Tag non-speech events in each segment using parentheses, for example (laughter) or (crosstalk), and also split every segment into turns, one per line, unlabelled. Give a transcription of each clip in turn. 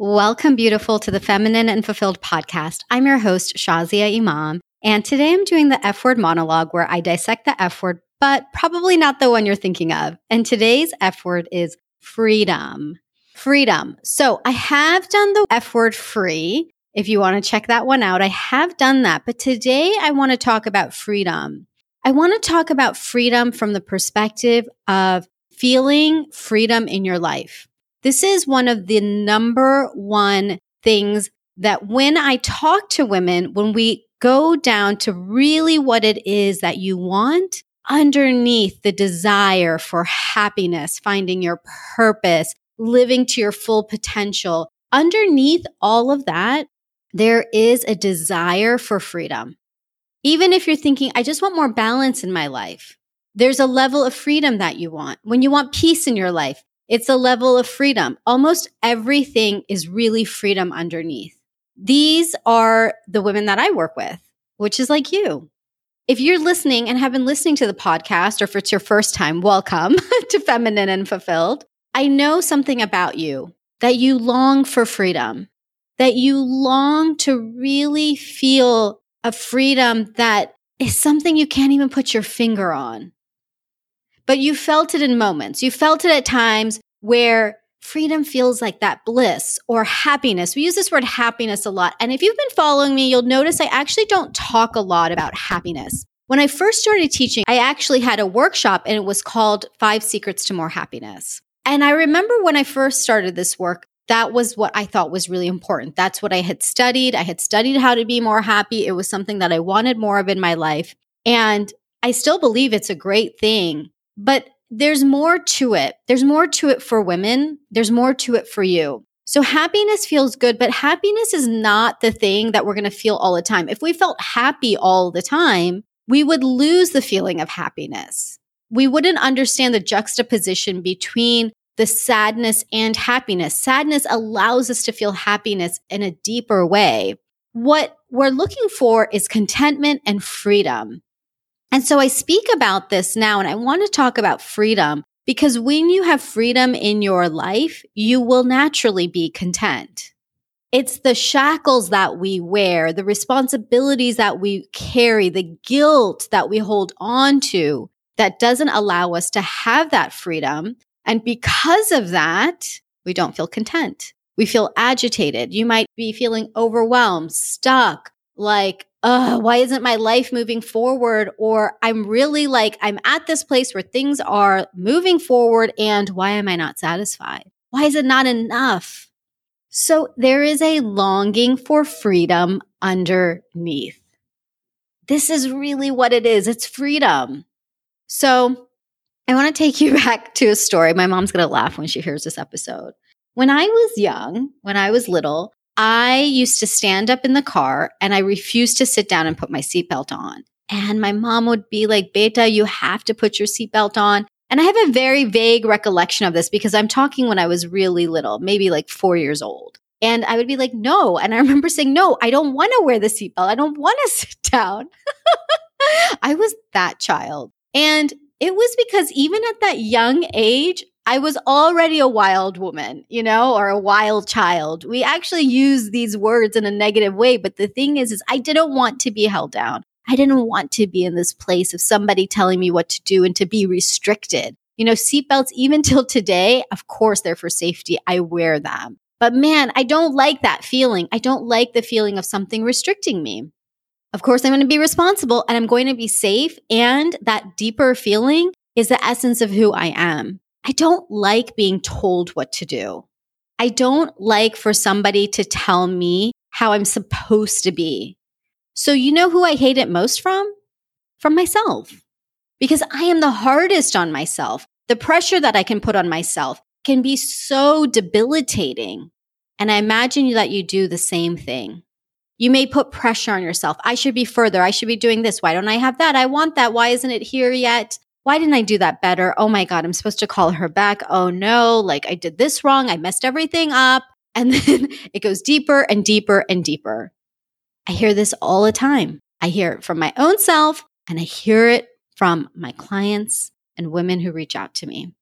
Welcome, beautiful, to the Feminine and Fulfilled podcast. I'm your host, Shazia Imam, and today I'm doing the F word monologue where I dissect the F word, but probably not the one you're thinking of. And today's F word is freedom. Freedom. So I have done the F word free. If you want to check that one out, I have done that. But today I want to talk about freedom. I want to talk about freedom from the perspective of feeling freedom in your life. This is one of the number one things that when I talk to women, when we go down to really what it is that you want underneath the desire for happiness, finding your purpose, living to your full potential, underneath all of that, there is a desire for freedom. Even if you're thinking, I just want more balance in my life, there's a level of freedom that you want. When you want peace in your life, it's a level of freedom. Almost everything is really freedom underneath. These are the women that I work with, which is like you. If you're listening and have been listening to the podcast, or if it's your first time, welcome (laughs) to Feminine and Fulfilled. I know something about you that you long for freedom, that you long to really feel a freedom that is something you can't even put your finger on but you felt it in moments. You felt it at times where freedom feels like that bliss or happiness. We use this word happiness a lot. And if you've been following me, you'll notice I actually don't talk a lot about happiness. When I first started teaching, I actually had a workshop and it was called Five Secrets to More Happiness. And I remember when I first started this work, that was what I thought was really important. That's what I had studied. I had studied how to be more happy. It was something that I wanted more of in my life. And I still believe it's a great thing but there's more to it. There's more to it for women. There's more to it for you. So happiness feels good, but happiness is not the thing that we're going to feel all the time. If we felt happy all the time, we would lose the feeling of happiness. We wouldn't understand the juxtaposition between the sadness and happiness. Sadness allows us to feel happiness in a deeper way. What we're looking for is contentment and freedom. And so I speak about this now and I want to talk about freedom because when you have freedom in your life, you will naturally be content. It's the shackles that we wear, the responsibilities that we carry, the guilt that we hold on to that doesn't allow us to have that freedom. And because of that, we don't feel content. We feel agitated. You might be feeling overwhelmed, stuck, like uh, why isn't my life moving forward? Or I'm really like, I'm at this place where things are moving forward and why am I not satisfied? Why is it not enough? So there is a longing for freedom underneath. This is really what it is. It's freedom. So I want to take you (laughs) back to a story. My mom's going to laugh when she hears this episode. When I was young, when I was little, I used to stand up in the car and I refused to sit down and put my seatbelt on. And my mom would be like, Beta, you have to put your seatbelt on. And I have a very vague recollection of this because I'm talking when I was really little, maybe like four years old. And I would be like, no. And I (laughs) remember saying, no, I don't want to wear the seatbelt. I don't want to (laughs) sit down. (laughs) I was that child. And it was because even at that young age, I was already a wild woman, you know, or a wild child. We actually use these words in a negative way. But the thing is, is I didn't want to be held down. I didn't want to be in this place of somebody telling me what to do and to be restricted. You know, seatbelts, even (laughs) till today, of course, they're for safety. I wear them. But man, I don't like that feeling. I don't like the feeling of something restricting me. Of course, I'm going to be responsible and I'm going to be safe. And that deeper feeling is the essence of who I am. I don't like being told what to do. I don't like for somebody to tell me how I'm supposed to be. So, you know who I hate it most from? From myself. Because I am the hardest on myself. The pressure that I can put on myself can be so debilitating. And I imagine that you do the same thing. You may put pressure on yourself. I should be further. I should be doing this. Why don't I have that? I want that. Why isn't it here yet? Why didn't I do that better? Oh my God, I'm supposed to call her back. Oh no, like I did this wrong. I messed everything up. (laughs) And then it goes deeper and deeper and deeper. I hear this all the time. I hear it from my own self and I hear it from my clients and women who reach out to me.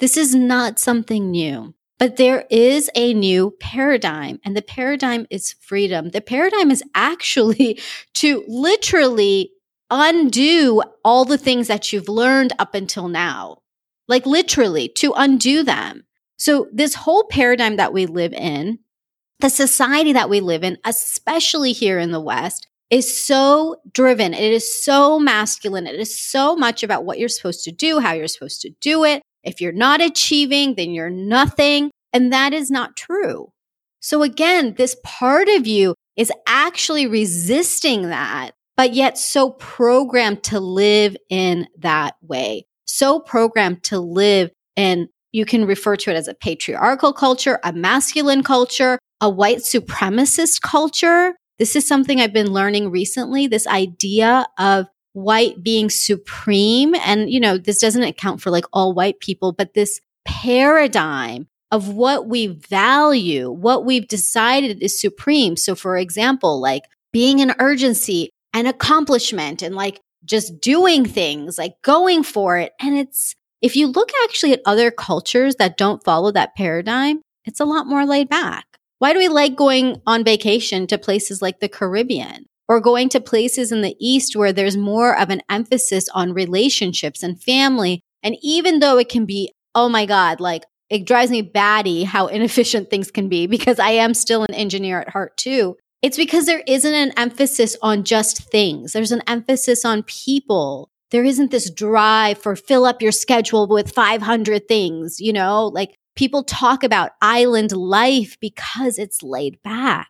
This is not something new. But there is a new paradigm, and the paradigm is freedom. The paradigm is actually (laughs) to literally undo all the things that you've learned up until now. Like literally to undo them. So this whole paradigm that we live in, the society that we live in, especially here in the West, is so driven. It is so masculine. It is so much about what you're supposed to do, how you're supposed to do it. If you're not achieving, then you're nothing. And that is not true. So again, this part of you is actually resisting that, but yet so programmed to live in that way. So programmed to live in, you can refer to it as a patriarchal culture, a masculine culture, a white supremacist culture. This is something I've been learning recently. This idea of white being supreme. And, you know, this doesn't account for like all white people, but this paradigm of what we value, what we've decided is supreme. So, for example, like being an urgency and accomplishment and like just doing things, like going for it. And it's, if you look actually at other cultures that don't follow that paradigm, it's a lot more laid back. Why do we like going on vacation to places like the Caribbean or going to places in the East where there's more of an emphasis on relationships and family? And even though it can be, oh my God, like it drives me batty how (laughs) inefficient things can be because I am still an engineer at heart too. It's because there isn't an emphasis on just things. There's an emphasis on people. There isn't this drive for fill up your schedule with 500 things, you know, like people talk about island life because it's laid back.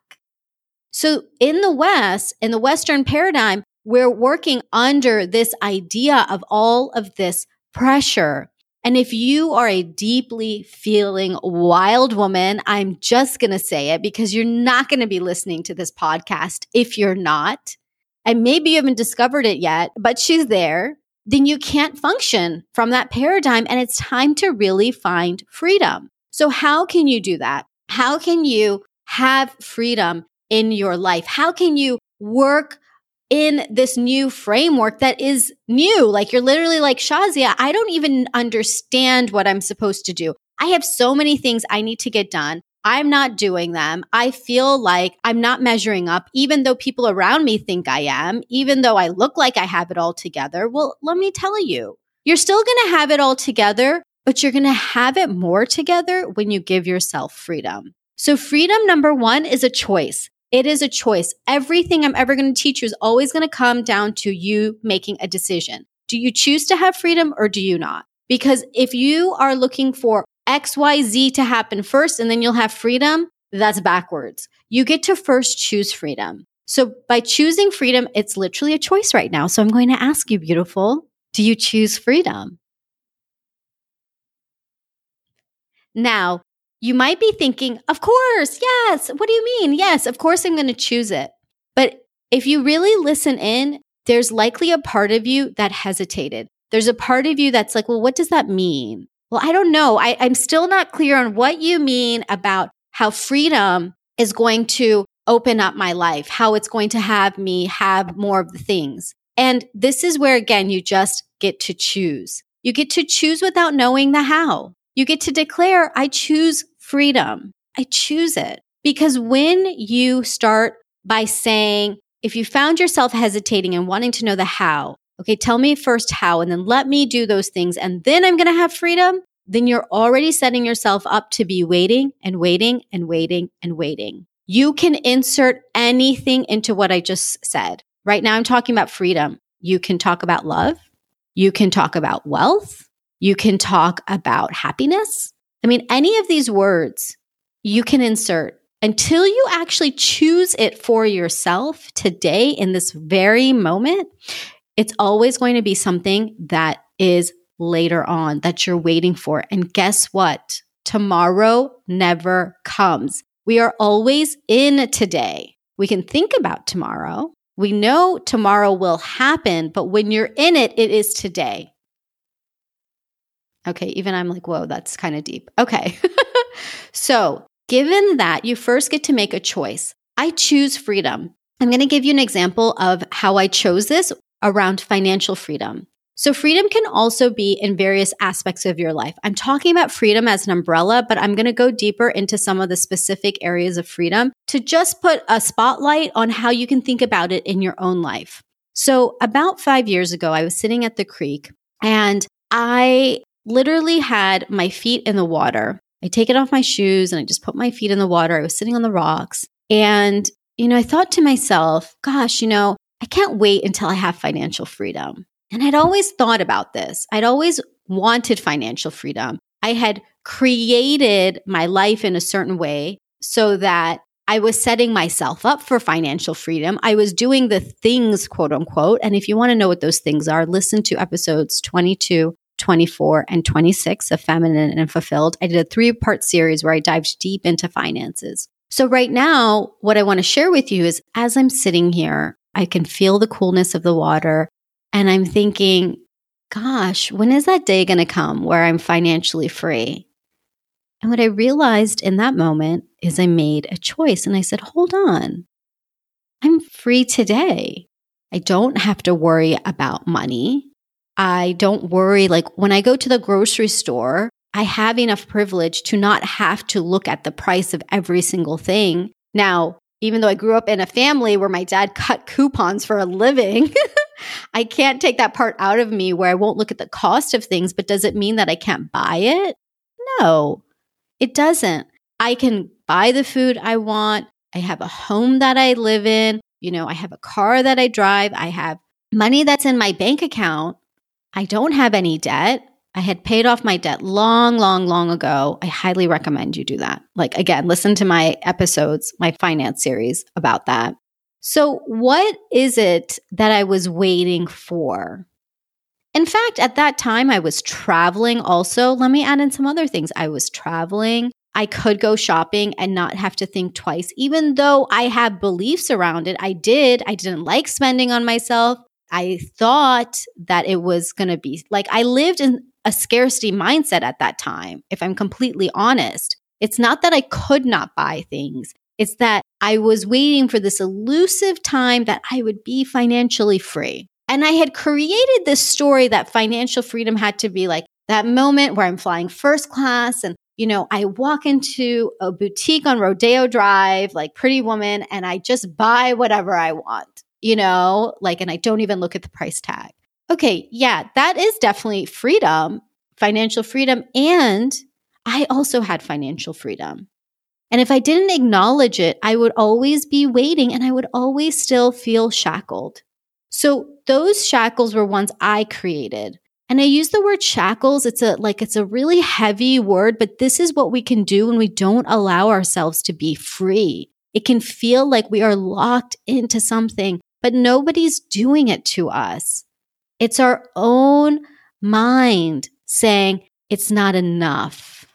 So in the West, in the Western paradigm, we're working under this idea of all of this pressure. And if you are a deeply feeling wild woman, I'm just going to say it because you're not going to be listening to this podcast if you're not. And maybe you haven't discovered it yet, but she's there then you can't function from that paradigm. And it's time to really find freedom. So how can you do that? How can you have freedom in your life? How can you work in this new framework that is new? Like you're literally like, Shazia, I don't even understand what I'm supposed to do. I have so many things I need to get done. I'm not doing them. I feel like I'm not measuring up, even though people around me think I am, even though I look like I have it all together. Well, let me tell you, you're still going to have it all together, but you're going to have it more together when you give yourself freedom. So, freedom number one is a choice. It is a choice. Everything I'm ever going to teach you is always going to come down to you making a decision. Do you choose to have freedom or do you not? Because if you are looking for XYZ to happen first and then you'll have freedom, that's backwards. You get to first choose freedom. So by choosing freedom, it's literally a choice right now. So I'm going to ask you, beautiful, do you choose freedom? Now, you might be thinking, of course, yes. What do you mean? Yes, of course I'm going to choose it. But if you really listen in, there's likely a part of you that hesitated. There's a part of you that's like, well, what does that mean? Well, I don't know. I, I'm still not clear on what you mean about how freedom is going to open up my life, how it's going to have me have more of the things. And this is where, again, you just get to choose. You get to choose without knowing the how. You get to declare, I choose freedom. I choose it. Because when you start by saying, if you found yourself hesitating and wanting to know the how, okay, tell me first how, and then let me do those things, and then I'm going to have freedom, then you're already setting yourself up to be waiting and waiting and waiting and waiting. You can insert anything into what I just said. Right now, I'm talking about freedom. You can talk about love. You can talk about wealth. You can talk about happiness. I mean, any of these words you can insert until you actually choose it for yourself today in this very moment it's always going to be something that is later on that you're waiting for. And guess what? Tomorrow never comes. We are always in today. We can think about tomorrow. We know tomorrow will happen, but when you're in it, it is today. Okay, even I'm like, whoa, that's kind of deep. Okay. (laughs) so, given that, you first get to make a choice. I choose freedom. I'm going to give you an example of how I chose this around financial freedom. So, freedom can also be in various aspects of your life. I'm talking about freedom as an umbrella, but I'm going to go deeper into some of the specific areas of freedom to just put a spotlight on how you can think about it in your own life. So, about five years ago, I was sitting at the creek and I literally had my feet in the water. I take it off my shoes and I just put my feet in the water. I was sitting on the rocks. And, you know, I thought to myself, gosh, you know, I can't wait until I have financial freedom. And I'd always thought about this. I'd always wanted financial freedom. I had created my life in a certain way so that I was setting myself up for financial freedom. I was doing the things, quote unquote. And if you want to know what those things are, listen to episodes 22, 24, and 26 of Feminine and Fulfilled. I did a three part series where I dived deep into finances. So, right now, what I want to share with you is as I'm sitting here, I can feel the coolness of the water. And I'm thinking, gosh, when is that day going to come where I'm financially free? And what I realized in that moment is I made a choice and I said, hold on, I'm free today. I don't have to worry about money. I don't worry, like when I go to the grocery store, I have enough privilege to not have to look at the price of every single thing. Now, even though I grew up in a family where my dad cut coupons for a living, (laughs) I can't take that part out of me where I won't look at the cost of things. But does it mean that I can't buy it? No, it doesn't. I can buy the food I want. I have a home that I live in. You know, I have a car that I drive. I have money that's in my bank account. I don't have any debt. I had paid off my debt long, long, long ago. I highly recommend you do that. Like, again, listen to my episodes, my finance series about that. So, what is it that I was waiting for? In fact, at that time, I was traveling also. Let me add in some other things. I was traveling. I could go shopping and not have to think twice, even though I have beliefs around it. I did. I didn't like spending on myself. I thought that it was going to be like I lived in a scarcity mindset at that time, if I'm completely honest. It's not that I could not buy things, it's that I was waiting for this elusive time that I would be financially free. And I had created this story that financial freedom had to be like that moment where I'm flying first class and you know, I walk into a boutique on Rodeo Drive, like Pretty Woman, and I just buy whatever I want, you know, like, and I don't even look at the price tag. Okay, yeah, that is definitely freedom, financial freedom. And I also had financial freedom. And if I didn't acknowledge it, I would always be waiting and I would always still feel shackled. So those shackles were ones I created. And I use the word shackles. It's a like it's a really heavy word, but this is what we can do when we don't allow ourselves to be free. It can feel like we are locked into something, but nobody's doing it to us. It's our own mind saying it's not enough.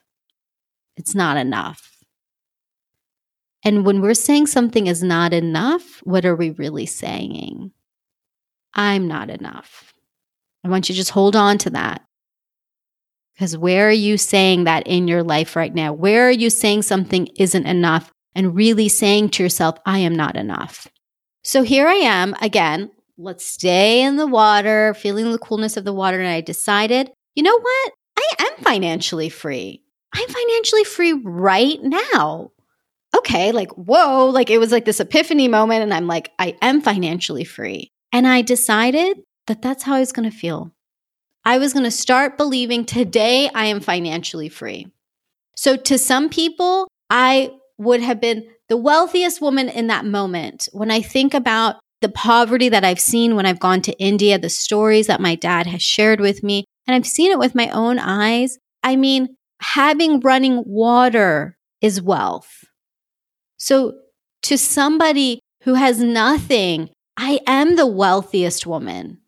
It's not enough. And when we're saying something is not enough, what are we really saying? I'm not enough. I want you to just hold on to that. Because where are you saying that in your life right now? Where are you saying something isn't enough and really saying to yourself, I am not enough? So here I am again. Let's stay in the water, feeling the coolness of the water. And I decided, you know what? I am financially free. I'm financially free right now. Okay, like, whoa, like it was like this epiphany moment. And I'm like, I am financially free. And I decided that that's how I was going to feel. I was going to start believing today I am financially free. So to some people, I would have been the wealthiest woman in that moment. When I think about the poverty that I've seen when I've gone to India, the stories that my dad has shared with me, and I've seen it with my own eyes. I mean, having running water is wealth. So to somebody who has nothing, I am the wealthiest woman.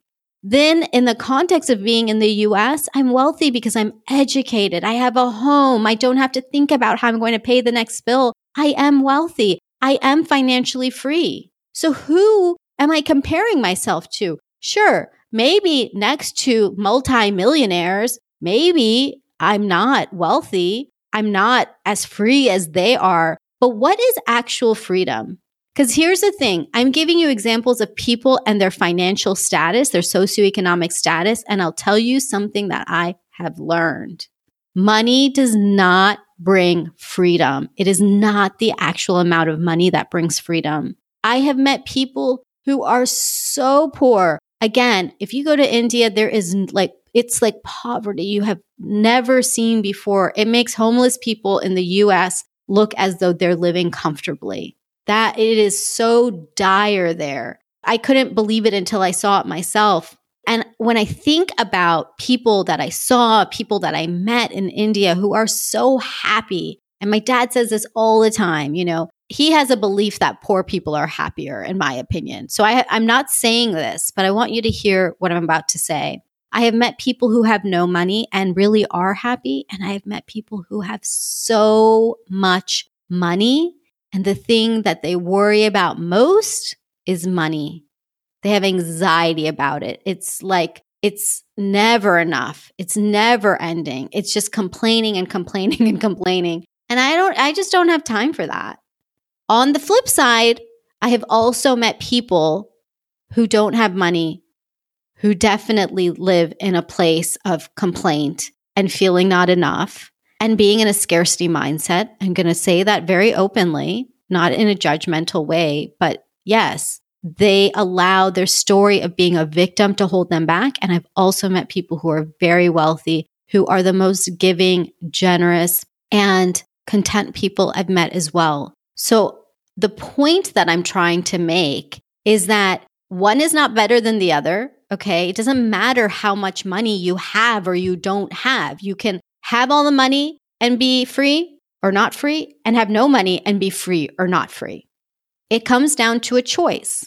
Then, in the context of being in the US, I'm wealthy because I'm educated. I have a home. I don't have to think about how I'm going to pay the next bill. I am wealthy. I am financially free. So, who am I comparing myself to? Sure, maybe next to multimillionaires, maybe I'm not wealthy. I'm not as free as they are. But what is actual freedom? Because here's the thing I'm giving you examples of people and their financial status, their socioeconomic status. And I'll tell you something that I have learned money does not bring freedom. It is not the actual amount of money that brings freedom. I have met people who are so poor. Again, if you go to India, there is like, it's like poverty you have never seen before. It makes homeless people in the US look as though they're living comfortably. That it is so dire there. I couldn't believe it until I saw it myself. And when I think about people that I saw, people that I met in India who are so happy, and my dad says this all the time, you know, he has a belief that poor people are happier, in my opinion. So I, I'm not saying this, but I want you to hear what I'm about to say. I have met people who have no money and really are happy. And I have met people who have so much money. And the thing that they worry about most is money. They have anxiety about it. It's like, it's never enough. It's never ending. It's just complaining and complaining (laughs) and complaining. And I don't, I just don't have time for that. On the flip side, I have also met people who don't have money who definitely live in a place of complaint and feeling not enough and being in a scarcity mindset. I'm going to say that very openly, not in a judgmental way, but yes, they allow their story of being a victim to hold them back. And I've also met people who are very wealthy, who are the most giving, generous, and content people I've met as well. So the point that I'm trying to make is that one is not better than the other. Okay. It doesn't matter how much money you have or you don't have. You can have all the money and be free or not free, and have no money and be free or not free. It comes down to a choice.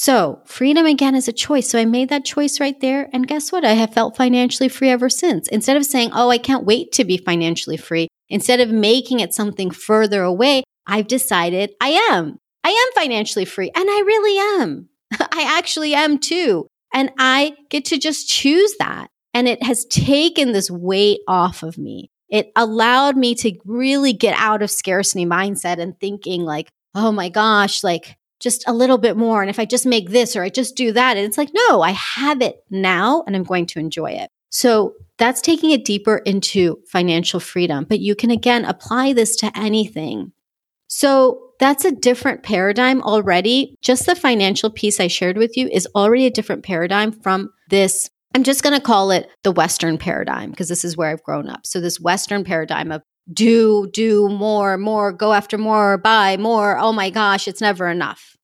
So, freedom again is a choice. So, I made that choice right there. And guess what? I have felt financially free ever since. Instead of saying, oh, I can't wait to be financially free, instead of making it something further away, I've decided I am. I am financially free, and I really am. (laughs) I actually am too. And I get to just choose that. And it has taken this weight off of me. It allowed me to really get out of scarcity mindset and thinking like, oh my gosh, like just a little bit more. And if I just make this or I just do that, and it's like, no, I have it now and I'm going to enjoy it. So that's taking it deeper into financial freedom. But you can again apply this to anything. So that's a different paradigm already. Just the financial piece I shared with you is already a different paradigm from this. I'm just going to call it the Western paradigm because this is where I've grown up. So, this Western paradigm of do, do more, more, go after more, buy more. Oh my gosh, it's never enough.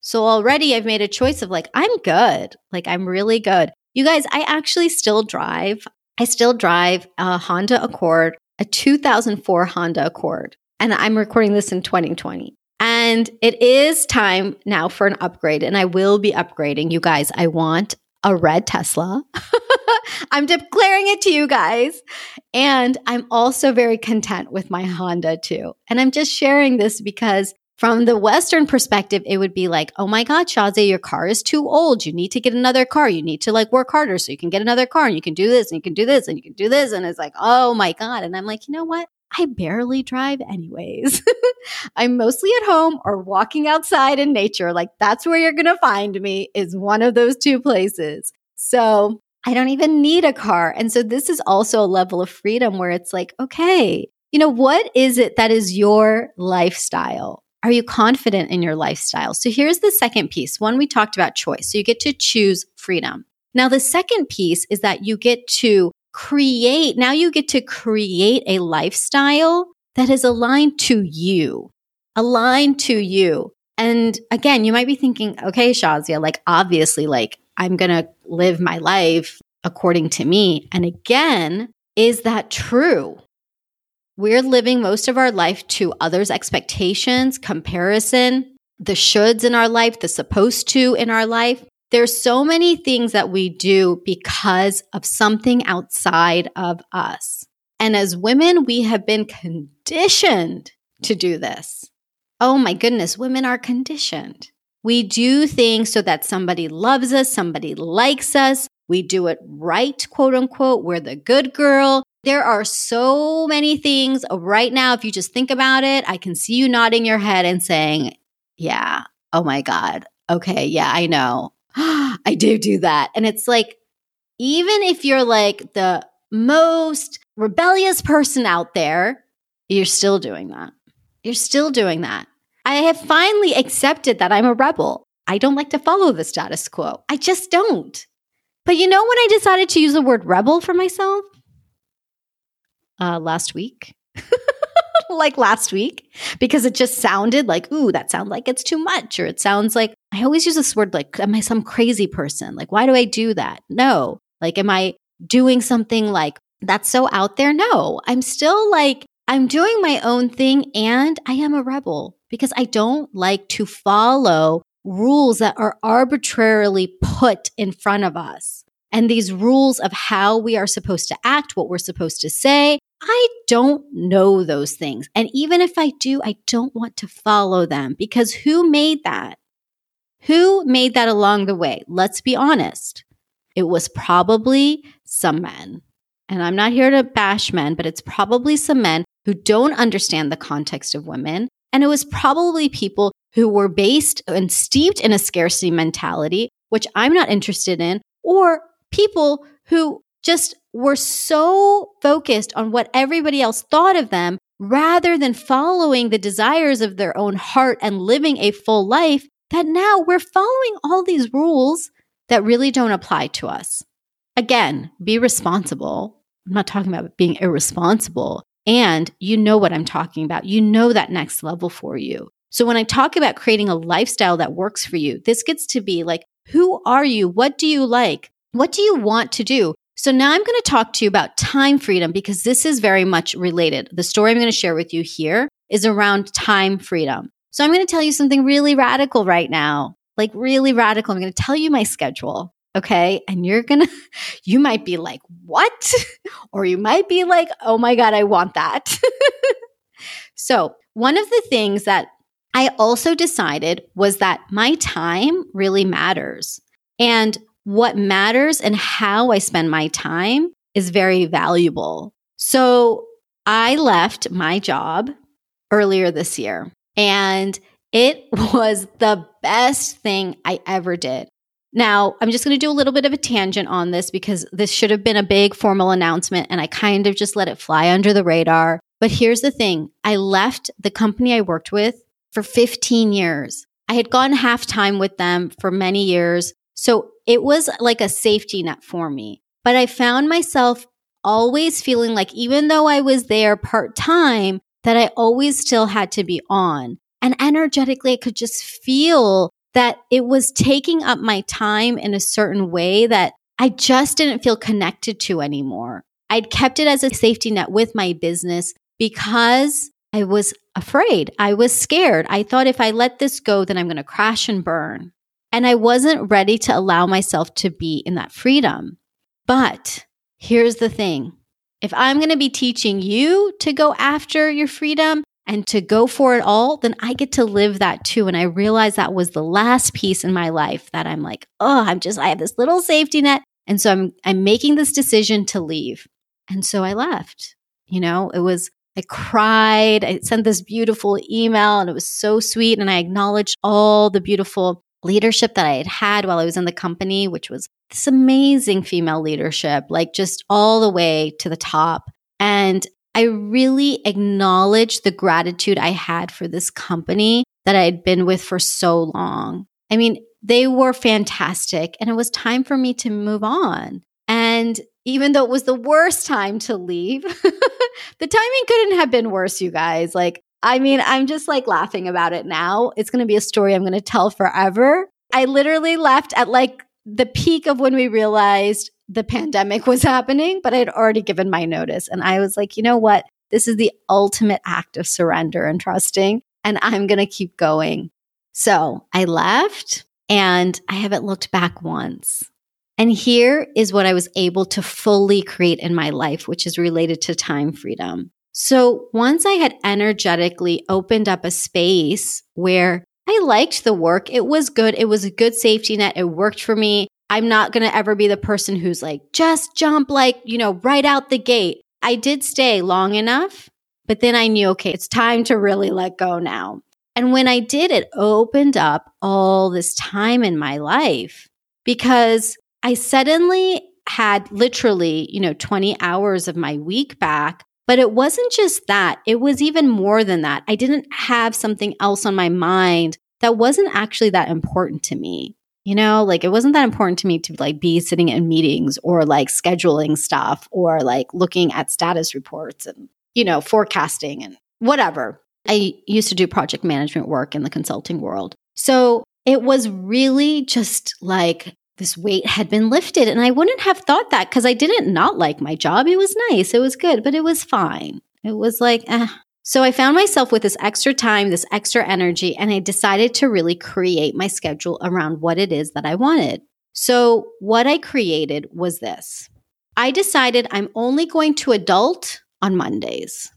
So, already I've made a choice of like, I'm good. Like, I'm really good. You guys, I actually still drive. I still drive a Honda Accord, a 2004 Honda Accord and I'm recording this in 2020. And it is time now for an upgrade, and I will be upgrading. You guys, I want a red Tesla. (laughs) I'm declaring it to you guys. And I'm also very content with my Honda too. And I'm just sharing this because from the Western perspective, it would be like, oh my God, Shazia, your car is too old. You need to get another car. You need to like work harder so you can get another car and you can do this and you can do this and you can do this. And it's like, oh my God. And I'm like, you know what? I barely drive anyways. (laughs) I'm mostly at home or walking outside in nature. Like that's where you're going to find me is one of those two places. So I don't even need a car. And so this is also a level of freedom where it's like, okay, you know, what is it that is your lifestyle? Are you confident in your lifestyle? So here's the second piece. One, we talked about choice. So you get to choose freedom. Now, the second piece is that you get to create, now you get to create a lifestyle that is aligned to you, aligned to you. And again, you might be thinking, okay, Shazia, like obviously, like I'm going to live my life according to me. And again, is that true? We're living most of our life to others' expectations, comparison, the shoulds in our life, the supposed to in our life. There's so many things that we do because of something outside of us. And as women, we have been conditioned to do this. Oh my goodness, women are conditioned. We do things so that somebody loves us, somebody likes us. We do it right, quote unquote. We're the good girl. There are so many things right now. If you just think about it, I can see you nodding your head and saying, Yeah. Oh my God. Okay. Yeah, I know. (gasps) I do do that. And it's like, even if you're like the most rebellious person out there, you're still doing that. You're still doing that. I have finally accepted that I'm a rebel. I don't like to follow the status quo. I just don't. But you know when I decided to use the word rebel for myself? Uh, last week. Like last week, because it just sounded like, ooh, that sounds like it's too much. Or it sounds like, I always use this word like, am I some crazy person? Like, why do I do that? No. Like, am I doing something like that's so out there? No. I'm still like, I'm doing my own thing and I am a rebel because I don't like to follow rules that are arbitrarily put in front of us. And these rules of how we are supposed to act, what we're supposed to say, I don't know those things. And even if I do, I don't want to follow them because who made that? Who made that along the way? Let's be honest. It was probably some men. And I'm not here to bash men, but it's probably some men who don't understand the context of women. And it was probably people who were based and steeped in a scarcity mentality, which I'm not interested in, or people who just were so focused on what everybody else thought of them rather than following the desires of their own heart and living a full life that now we're following all these rules that really don't apply to us. Again, be responsible. I'm not talking about being irresponsible. And you know what I'm talking about. You know that next level for you. So when I talk about creating a lifestyle that works for you, this gets to be like, who are you? What do you like? What do you want to do? So now I'm going to talk to you about time freedom because this is very much related. The story I'm going to share with you here is around time freedom. So I'm going to tell you something really radical right now, like really radical. I'm going to tell you my schedule. Okay. And you're going (laughs) to, you might be like, what? (laughs) or you might be like, oh my God, I want that. (laughs) so one of the things that I also decided was that my time really matters. And what matters and how I spend my time is very valuable. So I left my job earlier this year and it (laughs) was the best thing I ever did. Now, I'm just going to do a little bit of a tangent on this because this should have been a big formal announcement and I kind of just let it fly under the radar. But here's the thing I left the company I worked with for 15 years. I had gone half time with them for many years. So it was like a safety net for me. But I found myself always feeling like, even though I was there part time, that I always still had to be on. And energetically, I could just feel that it was taking up my time in a certain way that I just didn't feel connected to anymore. I'd kept it as a safety net with my business because I was afraid. I was scared. I thought if I let this go, then I'm going to crash and burn. And I wasn't ready to allow myself to be in that freedom. But here's the thing if I'm going to be teaching you to go after your freedom and to go for it all, then I get to live that too. And I realized that was the last piece in my life that I'm like, oh, I'm just, I have this little safety net. And so I'm, I'm making this decision to leave. And so I left. You know, it was, I cried. I sent this beautiful email and it was so sweet. And I acknowledged all the beautiful leadership that I had had while I was in the company, which was this amazing female leadership, like just all the way to the top. And I really acknowledged the gratitude I had for this company that I had been with for so long. I mean, they were fantastic and it was time for me to move on. And even though it was the worst time to leave, (laughs) the timing couldn't have been worse, you guys. Like, I mean, I'm just like laughing about it now. It's going to be a story I'm going to tell forever. I literally left at like the peak of when we realized the pandemic was happening, but I had already given my notice. And I was like, you know what? This is the ultimate act of surrender and trusting, and I'm going to keep going. So I left and I haven't looked back once. And here is what I was able to fully create in my life, which is related to time freedom. So once I had energetically opened up a space where I liked the work, it was good. It was a good safety net. It worked for me. I'm not going to ever be the person who's like, just jump like, you know, right out the gate. I did stay long enough, but then I knew, okay, it's time to really let go now. And when I did, it opened up all this time in my life because I suddenly had literally, you know, 20 hours of my week back. But it wasn't just that, it was even more than that. I didn't have something else on my mind that wasn't actually that important to me. You know, like it wasn't that important to me to like be sitting in meetings or like scheduling stuff or like looking at status reports and, you know, forecasting and whatever. I used to do project management work in the consulting world. So it was really just like this weight had been lifted. And I wouldn't have thought that because I didn't not like my job. It was nice, it was good, but it was fine. It was like, eh. So I found myself with this extra time, this extra energy, and I decided to really create my schedule around what it is that I wanted. So what I created was this I decided I'm only going to adult on Mondays.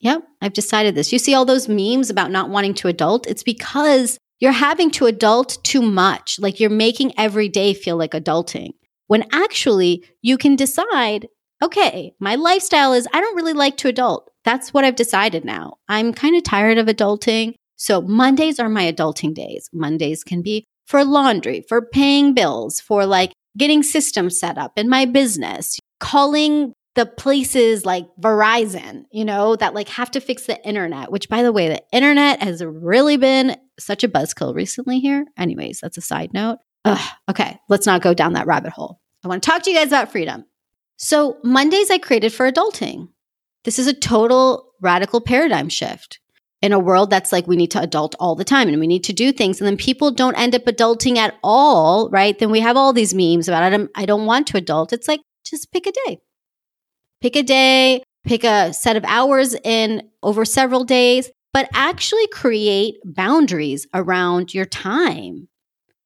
Yep, I've decided this. You see all those memes about not wanting to adult? It's because you're having to adult too much. Like you're making every day feel like adulting. When actually you can decide, okay, my lifestyle is I don't really like to adult. That's what I've decided now. I'm kind of tired of adulting. So Mondays are my adulting days. Mondays can be for laundry, for paying bills, for like getting systems set up in my business, calling the places like Verizon, you know, that like have to fix the internet, which by the way, the internet has really been such a buzzkill recently here. Anyways, that's a side note. Ugh, okay, let's not go down that rabbit hole. I want to talk to you guys about freedom. So, Mondays I created for adulting. This is a total radical paradigm shift in a world that's like we need to adult all the time and we need to do things and then people don't end up adulting at all, right? Then we have all these memes about I don't I don't want to adult. It's like just pick a day. Pick a day, pick a set of hours in over several days, but actually create boundaries around your time.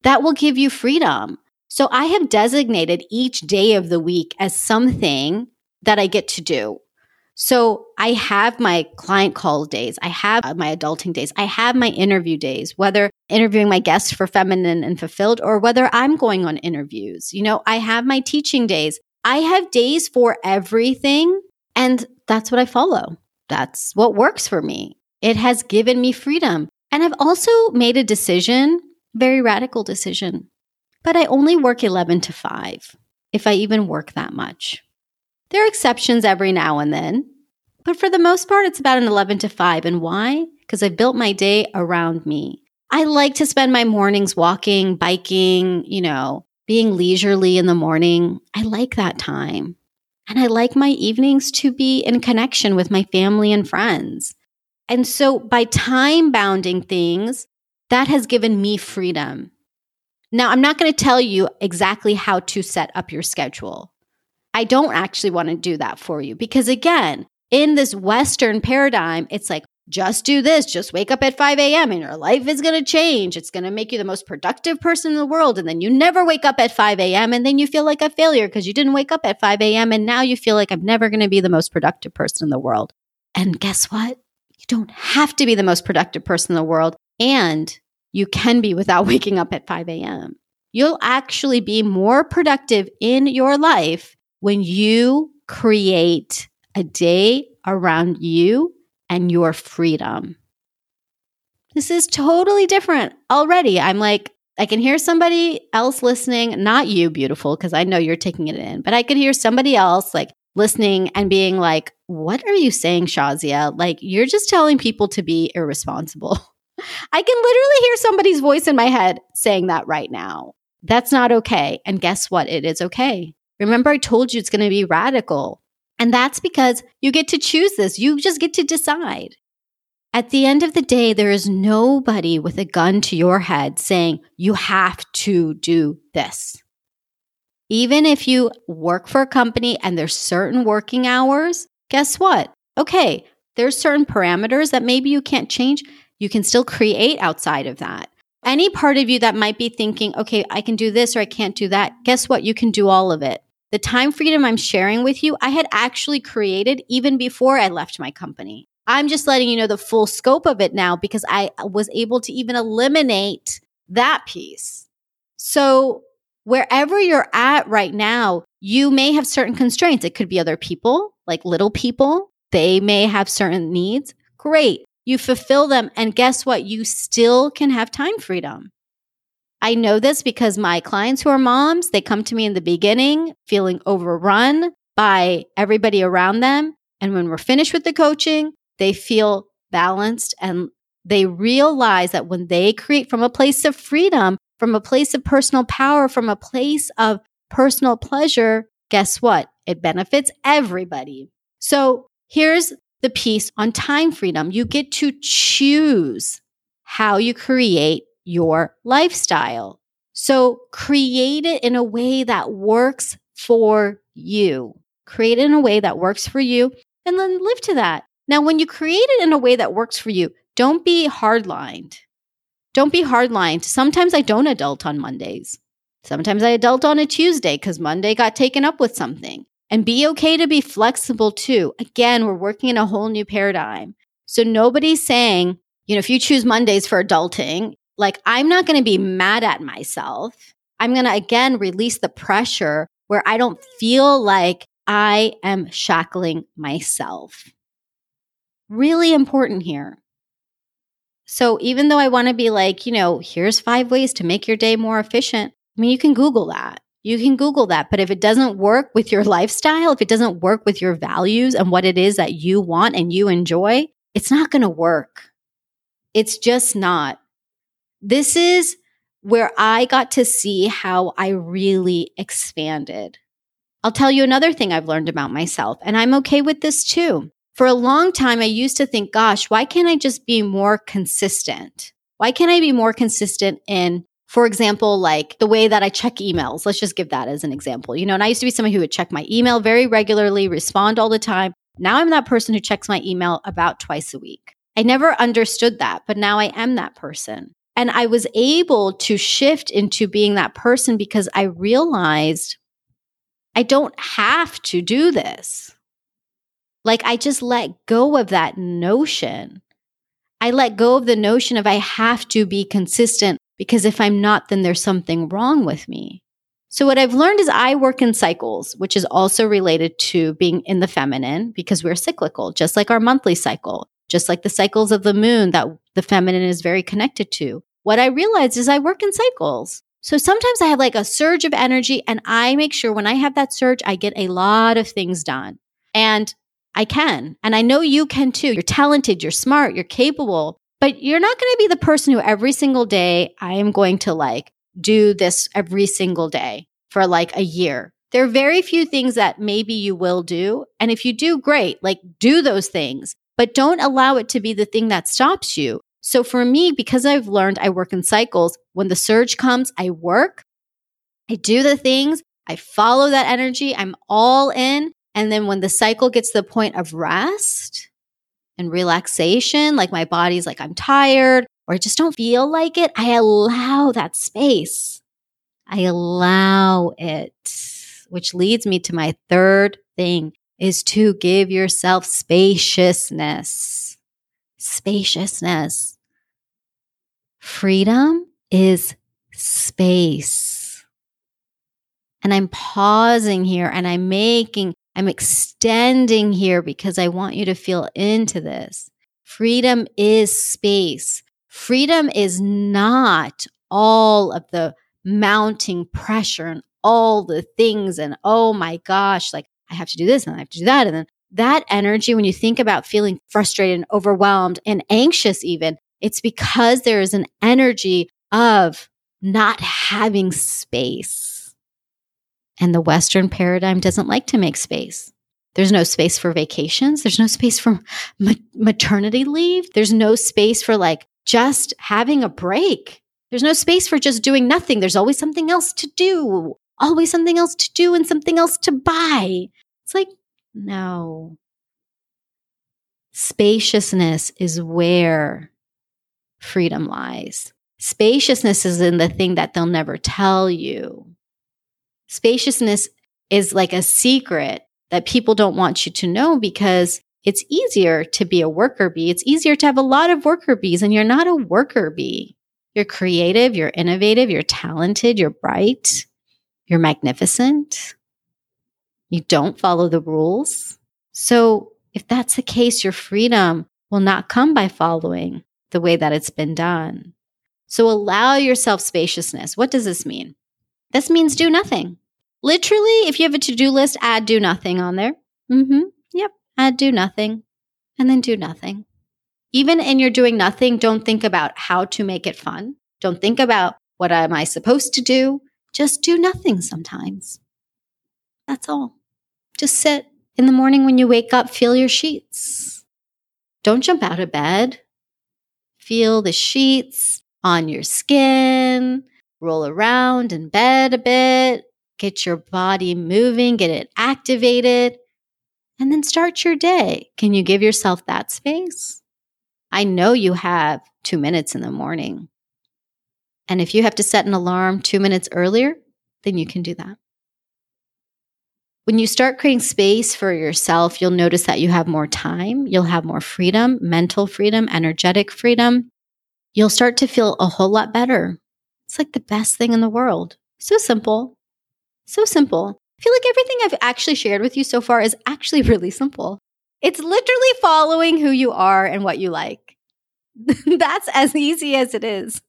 That will give you freedom. So I have designated each day of the week as something that I get to do. So I have my client call days. I have my adulting days. I have my interview days, whether interviewing my guests for feminine and fulfilled or whether I'm going on interviews. You know, I have my teaching days. I have days for everything, and that's what I follow. That's what works for me. It has given me freedom. And I've also made a decision, very radical decision, but I only work 11 to 5, if I even work that much. There are exceptions every now and then, but for the most part, it's about an 11 to 5. And why? Because I've built my day around me. I like to spend my mornings walking, biking, you know, being leisurely in the morning. I like that time. And I like my evenings to be in connection with my family and friends. And so by time bounding things, that has given me freedom. Now, I'm not going to tell you exactly how to set up your schedule. I don't actually want to do that for you because, again, in this Western paradigm, it's like, just do this, just wake up at 5 a.m. and your life is going to change. It's going to make you the most productive person in the world. And then you never wake up at 5 a.m. and then you feel like a failure because you didn't wake up at 5 a.m. And now you feel like I'm never going to be the most productive person in the world. And guess what? You don't have to be the most productive person in the world. And you can be without (laughs) waking up at 5 a.m. You'll actually be more productive in your life when you create a day around you and your freedom. This is totally different already. I'm like, I can hear somebody else listening, not you, beautiful, because I know you're taking it in, but I could hear somebody else like listening and being like, What are you saying, Shazia? Like, you're just telling people to be irresponsible. (laughs) I can literally hear somebody's voice in my head saying that right now. That's not okay. And guess what? It is okay. Remember, I told you it's going to be radical. And that's because you get to choose this. You just get to decide. At the end of the day, there is nobody with a gun to your head saying you have to do this. Even if you work for a company and there's certain working hours, guess what? Okay, there's certain parameters that maybe you can't change. You can still create outside of that. Any part of you that might be thinking, okay, I can do this or I can't do that, guess what? You can do all of it. The time freedom I'm sharing with you, I had actually created even before I left my company. I'm just letting you know the full scope of it now because I was able to even eliminate that piece. So, wherever you're at right now, you may have certain constraints. It could be other people, like little people, they may have certain needs. Great. you fulfill them. And guess what? You still can have time freedom. I know this because my clients who are moms, they come to me in the beginning feeling overrun by everybody around them. And when we're finished with the coaching, they feel balanced and they realize that when they create from a place of freedom, from a place of personal power, from a place of personal pleasure, guess what? It benefits everybody. So here's the piece on time freedom. You get to choose how you create your lifestyle. So create it in a way that works for you. Create it in a way that works for you and then live to that. Now, when you create it in a way that works for you, don't be hardlined. Don't be hardlined. Sometimes I don't adult on Mondays. Sometimes I adult on a Tuesday because Monday got taken up with something. And be okay to be flexible too. Again, we're working in a whole new paradigm. So nobody's saying, you know, if you choose Mondays for adulting, like, I'm not going to be mad at myself. I'm going to again release the pressure where I don't feel like I am shackling myself. Really important here. So, even though I want to be like, you know, here's five ways to make your day more efficient, I mean, you can Google that. You can Google that. But if it doesn't work with your lifestyle, if it doesn't work with your values and what it is that you want and you enjoy, it's not going to work. It's just not. This is where I got to see how I really expanded. I'll tell you another thing I've learned about myself, and I'm okay with this too. For a long time, I used to think, gosh, why can't I just be more consistent? Why can't I be more consistent in, for example, like the way that I check emails? Let's just give that as an example. You know, and I used to be someone who would check my email very regularly, respond all the time. Now I'm that person who checks my email about twice a week. I never understood that, but now I am that person. And I was able to shift into being that person because I realized I don't have to do this. Like I just let go of that notion. I let go of the notion of I have to be consistent because if I'm not, then there's something wrong with me. So what I've learned is I work in cycles, which is also related to being in the feminine because we're cyclical, just like our monthly cycle just like the cycles of the moon that the feminine is very connected to. What I realized is I work in cycles. So sometimes I have like a surge of energy and I make sure when I have that surge, I get a lot of things done. And I can. And I know you can too. You're talented, you're smart, you're capable, but you're not going to be the person who every single day I am going to like do this every single day for like a year. There are very few things that maybe you will do. And if you do, great, like do those things but don't allow it to be the thing that stops you. So for me, because I've learned I work in cycles, when the surge comes, I work, I do the things, I follow that energy, I'm all in. And then when the cycle gets to the point of rest and relaxation, like my body's like, I'm tired or I just don't feel like it, I allow that space. I allow it, which leads me to my third thing is to give yourself spaciousness. Spaciousness. Freedom is space. And I'm pausing here and I'm making, I'm extending here because I want you to feel into this. Freedom is space. Freedom is not all of the mounting pressure and all the things and oh my gosh, like I have to do this and I have to do that. And then that energy, when you think about feeling frustrated and overwhelmed and anxious, even, it's because there is an energy of not having space. And the Western paradigm doesn't like to make space. There's no space for vacations. There's no space for ma- maternity leave. There's no space for like just having a break. There's no space for just doing nothing. There's always something else to do always something else to do and something else to buy. It's like, no. Spaciousness is where freedom lies. Spaciousness is in the thing that they'll never tell you. Spaciousness is like a secret that people don't want you to know because it's easier to be a worker bee. It's easier to have a lot of worker bees, and you're not a worker bee. You're creative, you're innovative, you're talented, you're bright. You're magnificent. You don't follow the rules. So if that's the case, your freedom will not come by following the way that it's been done. So allow yourself spaciousness. What does this mean? This means do nothing. Literally, if you have a to do list, add do nothing on there. Mm-hmm. Yep. Add do nothing and then do nothing. Even in your doing nothing, don't think about how to make it fun. Don't think about what am I supposed to do. Just do nothing sometimes. That's all. Just sit in the morning when you wake up, feel your sheets. Don't jump out of bed. Feel the sheets on your skin. Roll around in bed a bit. Get your body moving, get it activated, and then start your day. Can you give yourself that space? I know you have two minutes in the morning. And if you have to set an alarm two minutes earlier, then you can do that. When you start creating space for yourself, you'll notice that you have more time, you'll have more freedom, mental freedom, energetic freedom. You'll start to feel a whole lot better. It's like the best thing in the world. So simple. So simple. I feel like everything I've actually shared with you so far is actually (laughs) really simple. It's literally following who you are and what you like. (laughs) That's as easy as it is.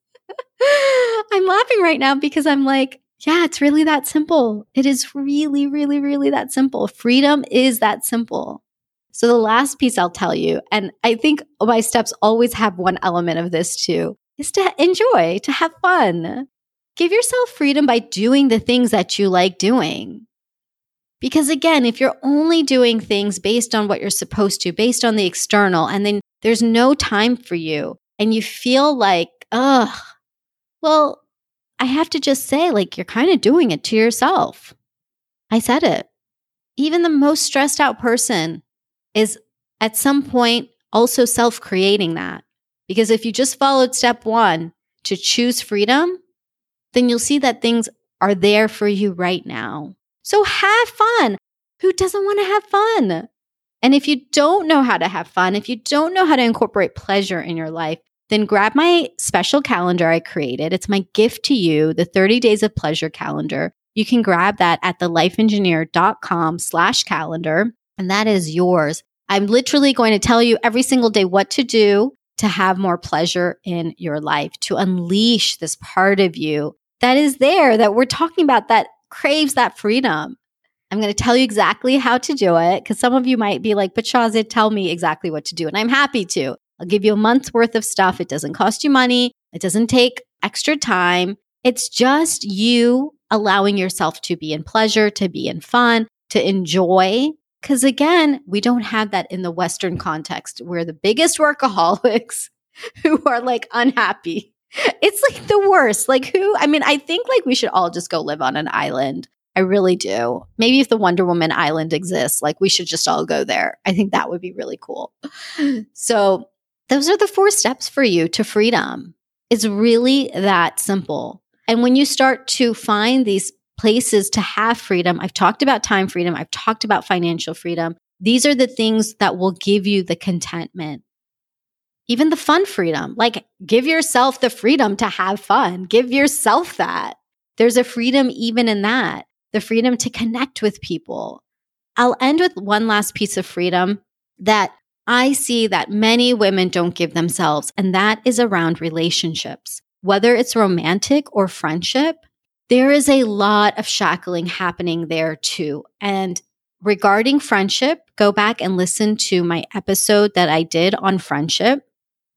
(laughs) I'm laughing right now because I'm like, yeah, it's really that simple. It is really, really, really that simple. Freedom is that simple. So, the last piece I'll tell you, and I think my steps always have one element of this too, is to enjoy, to have fun. Give yourself freedom by doing the things that you like doing. Because again, if you're only doing things based on what you're supposed to, based on the external, and then there's no time for you, and you feel like, ugh, well, I have to just say, like, you're kind of doing it to yourself. I said it. Even the most stressed out person is at some point also self creating that. Because if you just followed step one to choose freedom, then you'll see that things are there for you right now. So have fun. Who doesn't want to have fun? And if you don't know how to have fun, if you don't know how to incorporate pleasure in your life, then grab my special calendar I created. It's my gift to you, the 30 days of pleasure calendar. You can grab that at thelifeengineer.com slash calendar, and that is yours. I'm literally going to tell you every single day what to do to have more pleasure in your life, to unleash this part of you that is there that we're talking about that craves that freedom. I'm going to tell you exactly how to do it because some of you might be like, but Shazia, tell me exactly what to do. And I'm happy to. I'll give you a month's worth of stuff. It doesn't cost you money, it doesn't take extra time. It's just you allowing yourself to be in pleasure, to be in fun, to enjoy. Because again, we don't have that in the Western context. We're the biggest workaholics (laughs) who are like unhappy. It's like the worst. Like, who? I mean, I think like we should all just go live on an island. I really do. Maybe if the Wonder Woman island exists, like we should just all go there. I think that would be really cool. So, those are the four steps for you to freedom. It's really that simple. And when you start to find these places to have freedom, I've talked about time freedom, I've talked about financial freedom. These are the things that will give you the contentment. Even the fun freedom, like give yourself the freedom to have fun. Give yourself that. There's a freedom even in that, the freedom to connect with people. I'll end with one last piece of freedom that I see that many women don't give themselves, and that is around relationships. Whether it's romantic or friendship, there is a lot of shackling happening there too. And regarding friendship, go back and listen to my episode that I did on friendship.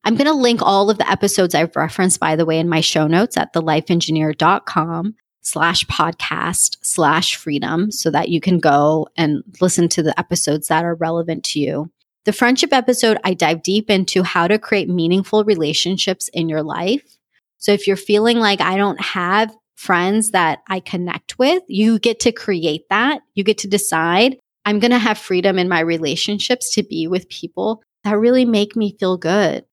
I'm going to link all of the episodes I've referenced, by the way, in my show notes at thelifeengineer.com slash podcast slash freedom so that you can go and listen to the episodes that are relevant to you. The friendship episode, I dive deep into how to create meaningful relationships in your life. So if you're feeling like I don't have friends that I connect with, you get to create that. You get to decide I'm going to have freedom in my relationships to be with people that really make me feel good.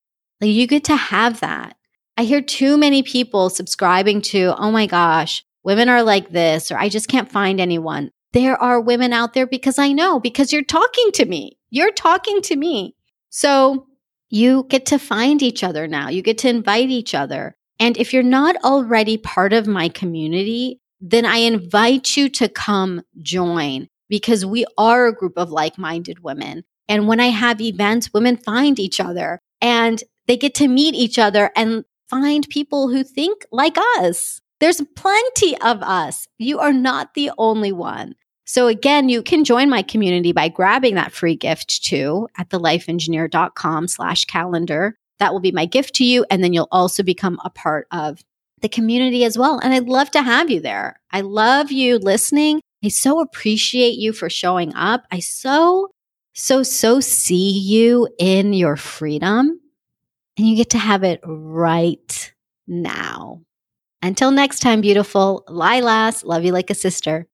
Like you get to have that. I hear too many people subscribing to, oh my gosh, women are like this, or I just can't find anyone. There are women out there because I know, because you're talking to me. You're talking to me. So you get to find each other now. You get to invite each other. And if you're not already part of my community, then I invite you to come join because we are a group of like minded women. And when I have events, women find each other and they get to meet each other and find people who think like us. There's plenty of us. You are not the only one. So again, you can join my community by grabbing that free gift too at thelifeengineer.com slash calendar. That will be my gift to you. And then you'll also become a part of the community as well. And I'd love to have you there. I love you listening. I so appreciate you for showing up. I so, so, so see you in your freedom and you get to have it right now. Until next time, beautiful Lilas, love you like a sister.